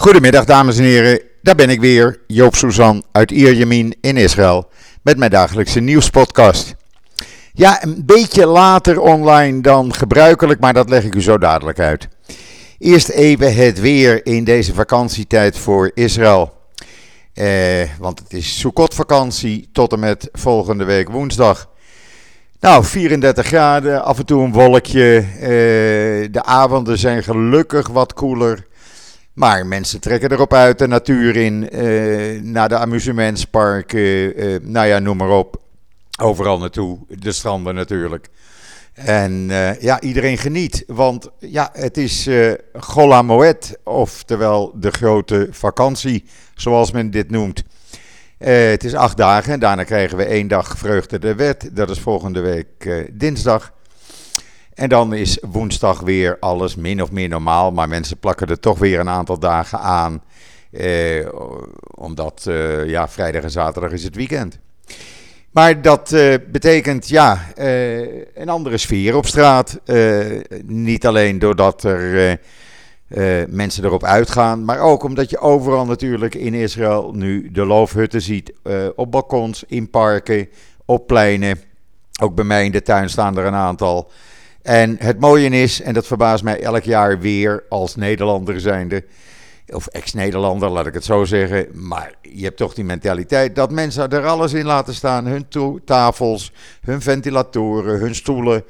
Goedemiddag dames en heren, daar ben ik weer, Joop Suzan uit Ierjemien in Israël met mijn dagelijkse nieuwspodcast. Ja, een beetje later online dan gebruikelijk, maar dat leg ik u zo dadelijk uit. Eerst even het weer in deze vakantietijd voor Israël. Eh, want het is Sukkot vakantie tot en met volgende week woensdag. Nou, 34 graden, af en toe een wolkje. Eh, de avonden zijn gelukkig wat koeler. Maar mensen trekken erop uit de natuur in, uh, naar de amusementsparken, uh, nou ja, noem maar op. Overal naartoe, de stranden natuurlijk. En uh, ja, iedereen geniet, want ja, het is uh, Gola Moed, oftewel de grote vakantie, zoals men dit noemt. het is acht dagen en daarna krijgen we één dag vreugde de wet, dat is volgende week dinsdag. En dan is woensdag weer alles min of meer normaal. Maar mensen plakken er toch weer een aantal dagen aan. Eh, omdat eh, ja, vrijdag en zaterdag is het weekend. Maar dat eh, betekent ja, eh, een andere sfeer op straat. Eh, niet alleen doordat er mensen erop uitgaan. Maar ook omdat je overal natuurlijk in Israël nu de loofhutten ziet. op balkons, in parken, op pleinen. Ook bij mij in de tuin staan er een aantal. En het mooie is, en dat verbaast mij elk jaar weer als Nederlander zijnde, of ex-Nederlander, laat ik het zo zeggen. Maar je hebt toch die mentaliteit dat mensen er alles in laten staan. Hun tafels, hun ventilatoren, hun stoelen.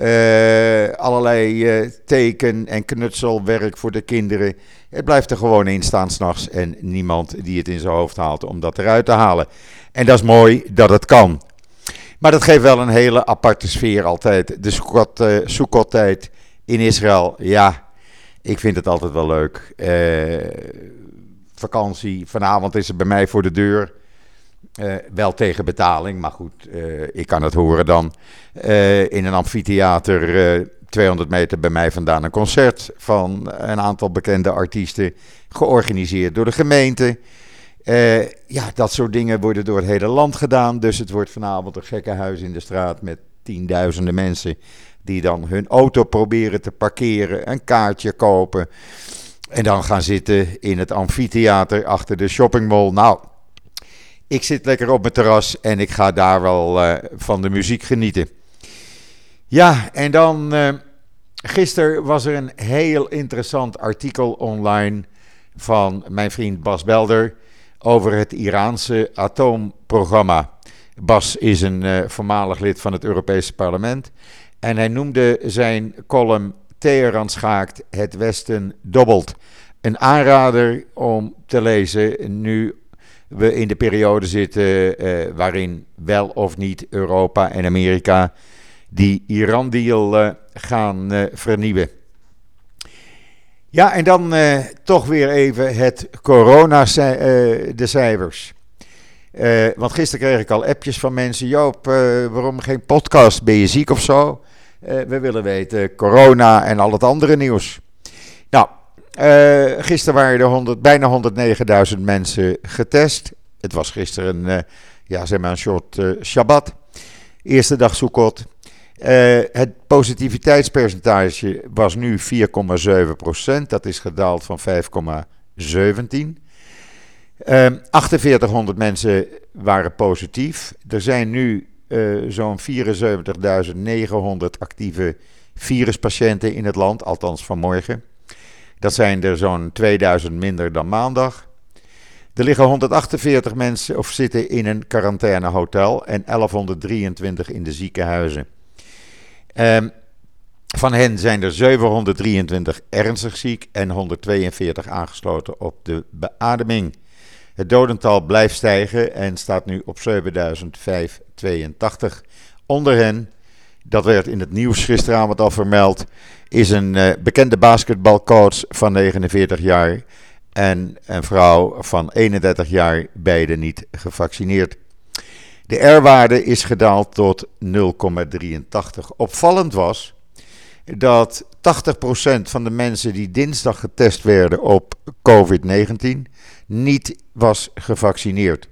Uh, allerlei uh, teken- en knutselwerk voor de kinderen. Het blijft er gewoon in staan s'nachts. En niemand die het in zijn hoofd haalt om dat eruit te halen. En dat is mooi dat het kan. Maar dat geeft wel een hele aparte sfeer altijd. De Sukkot-tijd uh, in Israël, ja, ik vind het altijd wel leuk. Uh, vakantie, vanavond is het bij mij voor de deur. Uh, wel tegen betaling, maar goed, ik kan het horen dan. In een amfitheater, 200 meter bij mij vandaan, een concert van een aantal bekende artiesten. Georganiseerd door de gemeente. Uh, ja, dat soort dingen worden door het hele land gedaan. Dus het wordt vanavond een gekke huis in de straat met tienduizenden mensen die dan hun auto proberen te parkeren, een kaartje kopen en dan gaan zitten in het amfitheater achter de shoppingmall. Nou, ik zit lekker op mijn terras en ik ga daar wel uh, van de muziek genieten. Ja, en dan uh, gisteren was er een heel interessant artikel online van mijn vriend Bas Belder over het Iraanse atoomprogramma. Bas is een uh, voormalig lid van het Europese parlement. En hij noemde zijn column Teheran schaakt, het Westen dobbelt. Een aanrader om te lezen nu we in de periode zitten uh, waarin wel of niet Europa en Amerika die Iran-deal uh, gaan vernieuwen. Ja, en dan uh, toch weer even het corona, uh, de cijfers. Uh, want gisteren kreeg ik al appjes van mensen. Joop, waarom geen podcast? Ben je ziek of zo? we willen weten corona en al het andere nieuws. Nou, gisteren waren er 100, bijna 109.000 mensen getest. Het was gisteren ja, zeg maar een soort Shabbat. Eerste dag Sukkot. Uh, het positiviteitspercentage was nu 4,7%. Dat is gedaald van 5,17%. Uh, 4800 mensen waren positief. Er zijn nu uh, zo'n 74.900 actieve viruspatiënten in het land, althans vanmorgen. Dat zijn er zo'n 2000 minder dan maandag. Er liggen 148 mensen of zitten in een quarantainehotel en 1123 in de ziekenhuizen. Um, van hen zijn er 723 ernstig ziek en 142 aangesloten op de beademing. Het dodental blijft stijgen en staat nu op 7582. Onder hen, dat werd in het nieuws gisteravond al vermeld, is een uh, bekende basketbalcoach van 49 jaar en een vrouw van 31 jaar, beide niet gevaccineerd. De R-waarde is gedaald tot 0,83. Opvallend was dat 80% van de mensen die dinsdag getest werden op COVID-19 niet was gevaccineerd.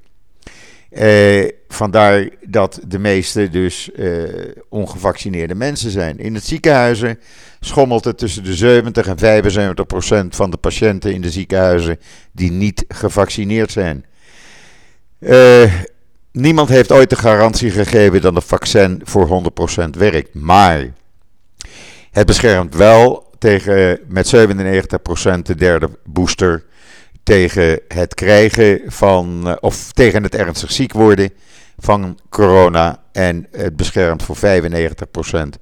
Uh, vandaar dat de meeste dus uh, ongevaccineerde mensen zijn. In het ziekenhuizen schommelt het tussen de 70 en 75 procent van de patiënten in de ziekenhuizen die niet gevaccineerd zijn. Uh, niemand heeft ooit de garantie gegeven dat een vaccin voor 100% werkt. Maar het beschermt wel tegen met 97% de derde booster tegen het krijgen van, eh, of tegen het ernstig ziek worden van corona. En het beschermt voor 95%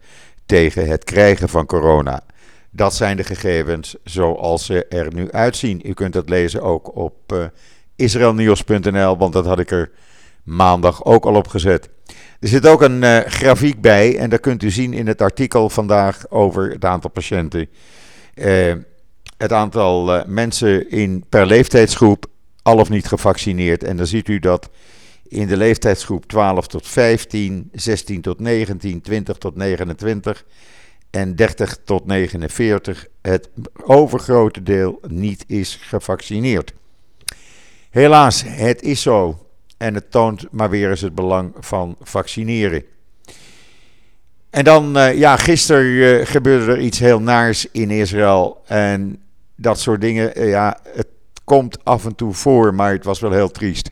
tegen het krijgen van corona. Dat zijn de gegevens zoals ze er nu uitzien. U kunt dat lezen ook op uh, israelnieuws.nl, want dat had ik er maandag ook al op gezet. Er zit ook een uh, grafiek bij en dat kunt u zien in het artikel vandaag over het aantal patiënten. Uh, het aantal uh, mensen in, per leeftijdsgroep al of niet gevaccineerd. En dan ziet u dat in de leeftijdsgroep 12 tot 15, 16 tot 19, 20 tot 29 en 30 tot 49 het overgrote deel niet is gevaccineerd. Helaas, het is zo. En het toont maar weer eens het belang van vaccineren. En dan, uh, ja, gisteren uh, gebeurde er iets heel naars in Israël. En dat soort dingen, uh, ja, het komt af en toe voor, maar het was wel heel triest.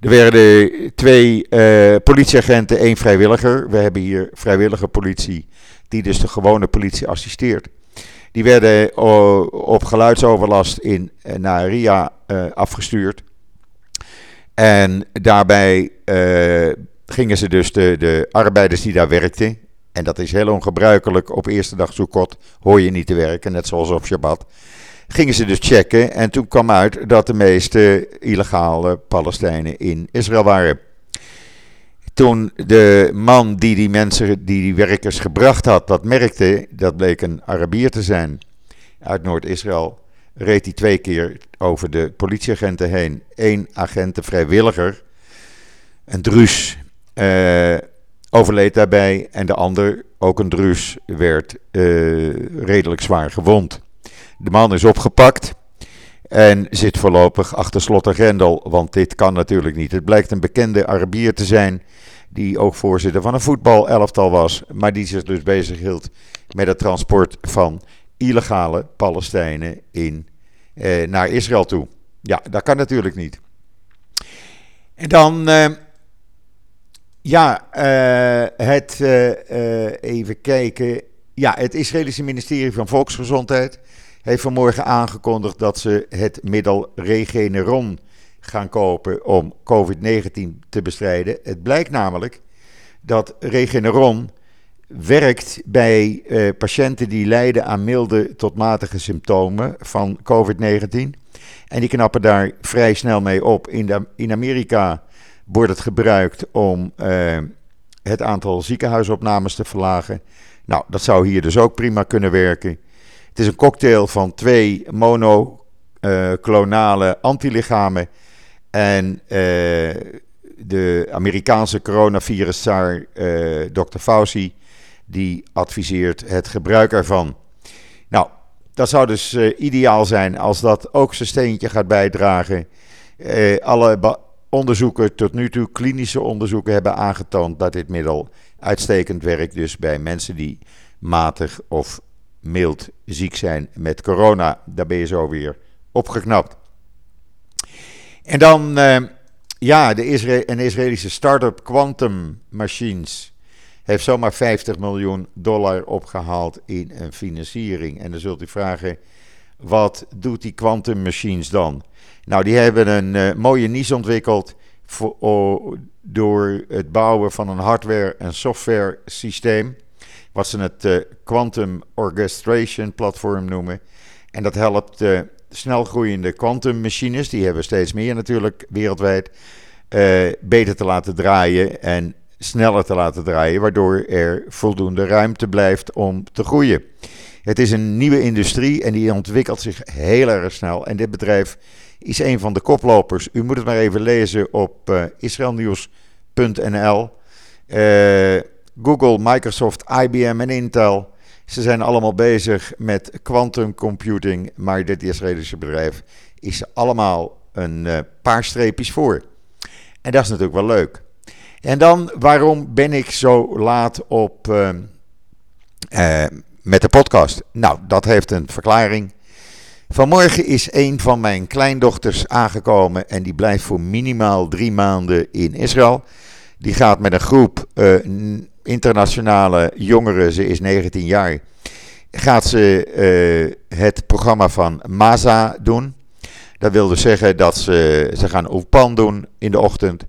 Er werden twee politieagenten, één vrijwilliger. We hebben hier vrijwillige politie, die dus de gewone politie assisteert. Die werden op geluidsoverlast in Naria afgestuurd. En daarbij uh, gingen ze dus de, de arbeiders die daar werkten, en dat is heel ongebruikelijk op eerste dag Sukkot, hoor je niet te werken, net zoals op Shabbat, gingen ze dus checken en toen kwam uit dat de meeste illegale Palestijnen in Israël waren. Toen de man die die mensen, die die werkers gebracht had, dat merkte, dat bleek een Arabier te zijn uit Noord-Israël, reed hij twee keer over de politieagenten heen. Eén agent, vrijwilliger, een druus, uh, overleed daarbij. En de ander, ook een druus, werd uh, redelijk zwaar gewond. De man is opgepakt en zit voorlopig achter slot en grendel. Want dit kan natuurlijk niet. Het blijkt een bekende Arabier te zijn. Die ook voorzitter van een voetbalelftal was. Maar die zich dus bezig hield met het transport van illegale Palestijnen in, eh, naar Israël toe. Ja, dat kan natuurlijk niet. En dan, eh, ja, uh, het, uh, even kijken. Ja, het Israëlische ministerie van Volksgezondheid heeft vanmorgen aangekondigd dat ze het middel Regeneron gaan kopen om COVID-19 te bestrijden. Het blijkt namelijk dat Regeneron werkt bij uh, patiënten die lijden aan milde tot matige symptomen van COVID-19. En die knappen daar vrij snel mee op. In, de, in Amerika wordt het gebruikt om uh, het aantal ziekenhuisopnames te verlagen. Nou, dat zou hier dus ook prima kunnen werken. Het is een cocktail van twee monoclonale uh, antilichamen. En de Amerikaanse coronavirus-zaar Dr. Fauci die adviseert het gebruik ervan. Nou, dat zou dus uh, ideaal zijn als dat ook zijn steentje gaat bijdragen. Uh, alle onderzoeken tot nu toe, klinische onderzoeken, hebben aangetoond dat dit middel uitstekend werkt. Dus bij mensen die matig of mild ziek zijn met corona. Daar ben je zo weer opgeknapt. En dan, uh, ja, de een Israëlische start-up Quantum Machines heeft zomaar 50 miljoen dollar opgehaald in een financiering. En dan zult u vragen, wat doet die quantum machines dan? Nou, die hebben een uh, mooie niche ontwikkeld voor, door het bouwen van een hardware- en software systeem. Wat ze het uh, Quantum Orchestration Platform noemen. En dat helpt uh, snelgroeiende quantum machines, die hebben steeds meer natuurlijk wereldwijd, beter te laten draaien en sneller te laten draaien, waardoor er voldoende ruimte blijft om te groeien. Het is een nieuwe industrie en die ontwikkelt zich heel erg snel. En dit bedrijf is een van de koplopers. U moet het maar even lezen op uh, israelnieuws.nl. Uh, Google, Microsoft, IBM en Intel. Ze zijn allemaal bezig met quantum computing, maar dit Israëlische bedrijf is allemaal een uh, paar streepjes voor. En dat is natuurlijk wel leuk. En dan, waarom ben ik zo laat op, ehm, eh, met de podcast? Nou, dat heeft een verklaring. Vanmorgen is een van mijn kleindochters aangekomen en die blijft voor minimaal drie maanden in Israël. Die gaat met een groep uh, internationale jongeren, ze is 19 jaar, gaat ze uh, het programma van MASA doen. Dat wil dus zeggen dat ze, ze gaan Oepan doen in de ochtend,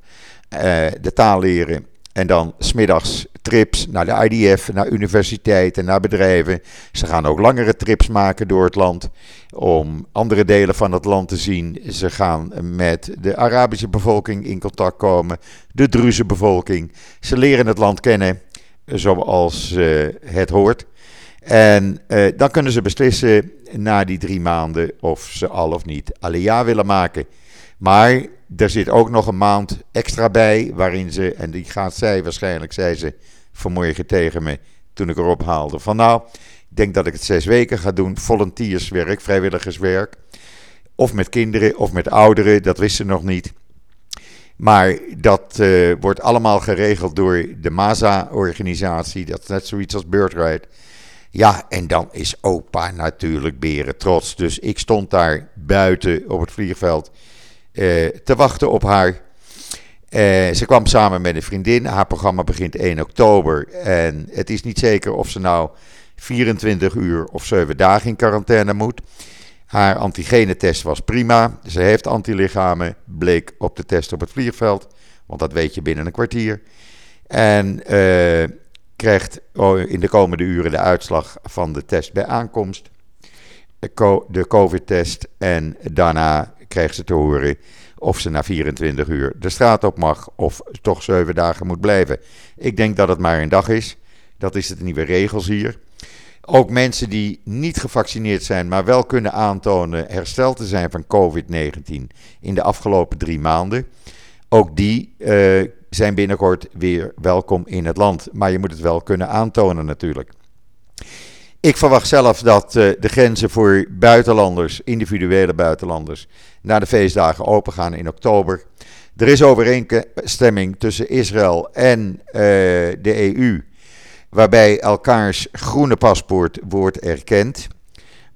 de taal leren en dan smiddags trips naar de IDF, naar universiteiten, naar bedrijven. Ze gaan ook langere trips maken door het land om andere delen van het land te zien. Ze gaan met de Arabische bevolking in contact komen, de Druze bevolking. Ze leren het land kennen zoals uh, het hoort. En uh, dan kunnen ze beslissen na die drie maanden of ze al of niet Aliyah willen maken. Maar er zit ook nog een maand extra bij waarin ze, en die gaat zij waarschijnlijk, zei ze vanmorgen tegen me toen ik erop haalde. Van nou, ik denk dat ik het zes weken ga doen, volunteerswerk, vrijwilligerswerk. Of met kinderen of met ouderen, dat wisten ze nog niet. Maar dat uh, wordt allemaal geregeld door de MASA-organisatie. Dat is net zoiets als Birthright. Ja, en dan is opa natuurlijk beren trots. Dus ik stond daar buiten op het vliegveld uh, te wachten op haar. Uh, ze kwam samen met een vriendin. Haar programma begint 1 oktober. En het is niet zeker of ze nou 24 uur of 7 dagen in quarantaine moet. Haar antigenetest was prima. Ze heeft antilichamen, bleek op de test op het vliegveld. Want dat weet je binnen een kwartier. En uh, krijgt in de komende uren de uitslag van de test bij aankomst. De COVID-test. En daarna krijgt ze te horen of ze na 24 uur de straat op mag of toch 7 dagen moet blijven. Ik denk dat het maar een dag is. Dat is het nieuwe regels hier. Ook mensen die niet gevaccineerd zijn, maar wel kunnen aantonen hersteld te zijn van COVID-19 in de afgelopen drie maanden. Ook die uh, zijn binnenkort weer welkom in het land. Maar je moet het wel kunnen aantonen natuurlijk. Ik verwacht zelf dat uh, de grenzen voor buitenlanders, individuele buitenlanders, na de feestdagen open gaan in oktober. Er is overeenstemming tussen Israël en uh, de EU waarbij elkaars groene paspoort wordt erkend.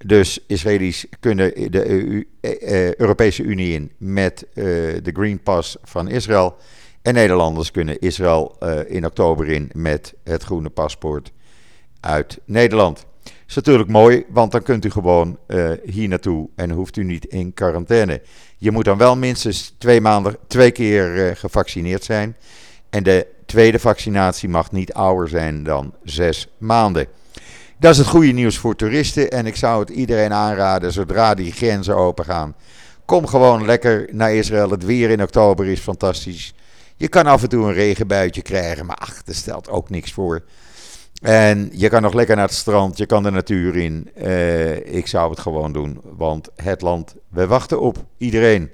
Dus Israëli's kunnen de EU, eh, Europese Unie in met eh, de Green Pass van Israël. En Nederlanders kunnen Israël eh, in oktober in met het groene paspoort uit Nederland. Is natuurlijk mooi, want dan kunt u gewoon uh, hier naartoe en hoeft u niet in quarantaine. Je moet dan wel minstens twee maanden, twee keer uh, gevaccineerd zijn. En de tweede vaccinatie mag niet ouder zijn dan zes maanden. Dat is het goede nieuws voor toeristen en ik zou het iedereen aanraden zodra die grenzen open gaan. Kom gewoon lekker naar Israël. Het weer in oktober is fantastisch. Je kan af en toe een regenbuitje krijgen, maar ach, dat stelt ook niks voor. En je kan nog lekker naar het strand, je kan de natuur in. Uh, ik zou het gewoon doen, want het land, we wachten op iedereen.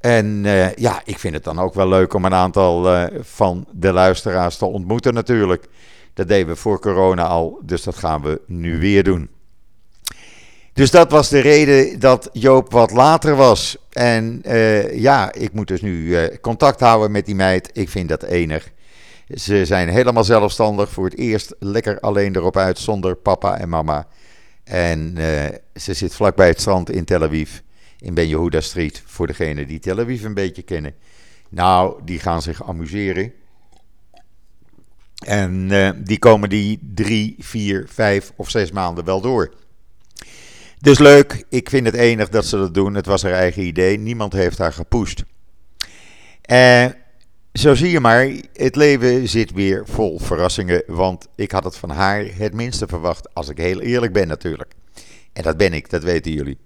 En uh, ja, ik vind het dan ook wel leuk om een aantal uh, van de luisteraars te ontmoeten natuurlijk. Dat deden we voor corona al, dus dat gaan we nu weer doen. Dus dat was de reden dat Joop wat later was. En uh, ja, ik moet dus nu contact houden met die meid. Ik vind dat enig. Ze zijn helemaal zelfstandig. Voor het eerst lekker alleen erop uit zonder papa en mama. En ze zit vlakbij het strand in Tel Aviv in Ben Yehuda Street. Voor degenen die Tel Aviv een beetje kennen. Nou, die gaan zich amuseren. En die komen die drie, vier, vijf of zes maanden wel door. Dus leuk, ik vind het enig dat ze dat doen. Het was haar eigen idee, niemand heeft haar gepusht. Uh, zo zie je maar, het leven zit weer vol verrassingen. Want ik had het van haar het minste verwacht, als ik heel eerlijk ben natuurlijk. En dat ben ik, dat weten jullie.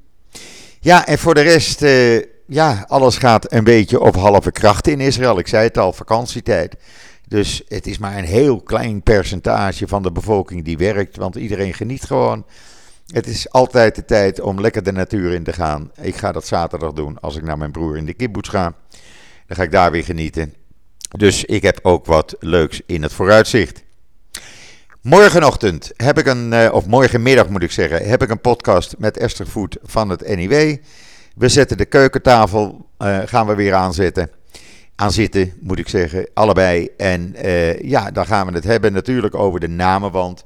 Ja, en voor de rest, uh, ja, alles gaat een beetje op halve kracht in Israël. Ik zei het al, vakantietijd. Dus het is maar een heel klein percentage van de bevolking die werkt, want iedereen geniet gewoon. Het is altijd de tijd om lekker de natuur in te gaan. Ik ga dat zaterdag doen als ik naar mijn broer in de kibbutz ga. Dan ga ik daar weer genieten. Dus ik heb ook wat leuks in het vooruitzicht. Morgenochtend heb ik een, eh, of morgenmiddag moet ik zeggen, heb ik een podcast met Esther Voet van het NIW. We zetten de keukentafel, uh, gaan we weer aanzetten. aan zitten, moet ik zeggen. Allebei. En ja, dan gaan we het hebben natuurlijk over de namenwand.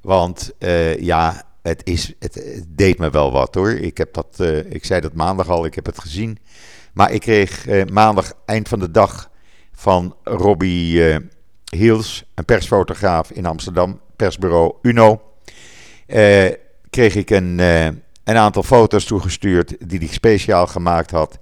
Want ja, het, is, het, deed me wel wat hoor. Ik, heb dat, ik zei dat maandag al, ik heb het gezien. Maar ik kreeg maandag eind van de dag van Robbie Hiels, een persfotograaf in Amsterdam, persbureau Uno, uh, kreeg ik een, uh, een aantal foto's toegestuurd die hij speciaal gemaakt had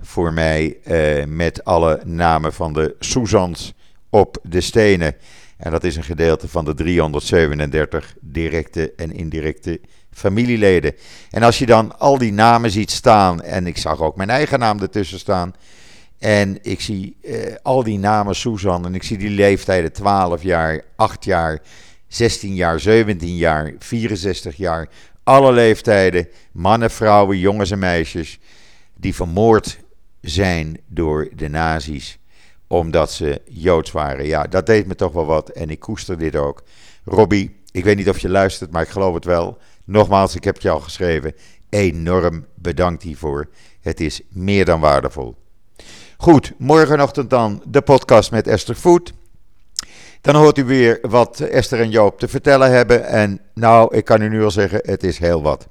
voor mij uh, met alle namen van de Suzans op de stenen. En dat is een gedeelte van de 337 directe en indirecte familieleden. En als je dan al die namen ziet staan, en ik zag ook mijn eigen naam ertussen staan, en ik zie uh, al die namen Susan en ik zie die leeftijden 12 jaar, 8 jaar, 16 jaar, 17 jaar, 64 jaar. Alle leeftijden, mannen, vrouwen, jongens en meisjes, die vermoord zijn door de nazi's omdat ze Joods waren. Ja, dat deed me toch wel wat en ik koester dit ook. Robbie, ik weet niet of je luistert, maar ik geloof het wel. Nogmaals, ik heb je al geschreven. Enorm bedankt hiervoor. Het is meer dan waardevol. Goed, morgenochtend dan de podcast met Esther Voet. Dan hoort u weer wat Esther en Joop te vertellen hebben. En nou, ik kan u nu al zeggen, het is heel wat.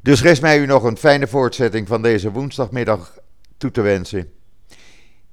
Dus rest mij u nog een fijne voortzetting van deze woensdagmiddag toe te wensen.